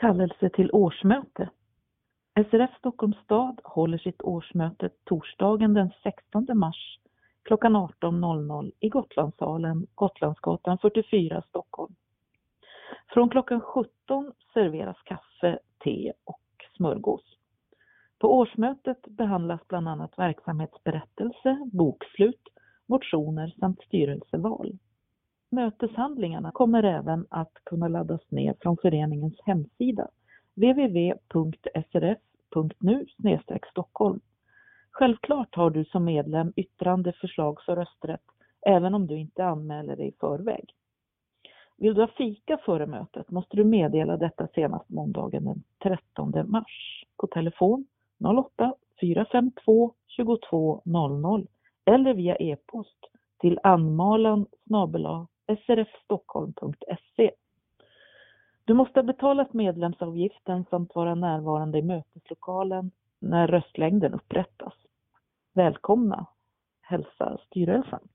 Kallelse till årsmöte. SRF Stockholms stad håller sitt årsmöte torsdagen den 16 mars klockan 18.00 i Gotlandssalen, Gotlandsgatan 44, Stockholm. Från klockan 17 serveras kaffe, te och smörgås. På årsmötet behandlas bland annat verksamhetsberättelse, bokslut, motioner samt styrelseval. Möteshandlingarna kommer även att kunna laddas ner från föreningens hemsida www.srf.nu Stockholm. Självklart har du som medlem yttrande, förslags och rösträtt även om du inte anmäler dig i förväg. Vill du ha fika före mötet måste du meddela detta senast måndagen den 13 mars på telefon 08 452 22 00 eller via e-post till anmalan srfstockholm.se. Du måste ha betalat medlemsavgiften samt vara närvarande i möteslokalen när röstlängden upprättas. Välkomna, hälsar styrelsen.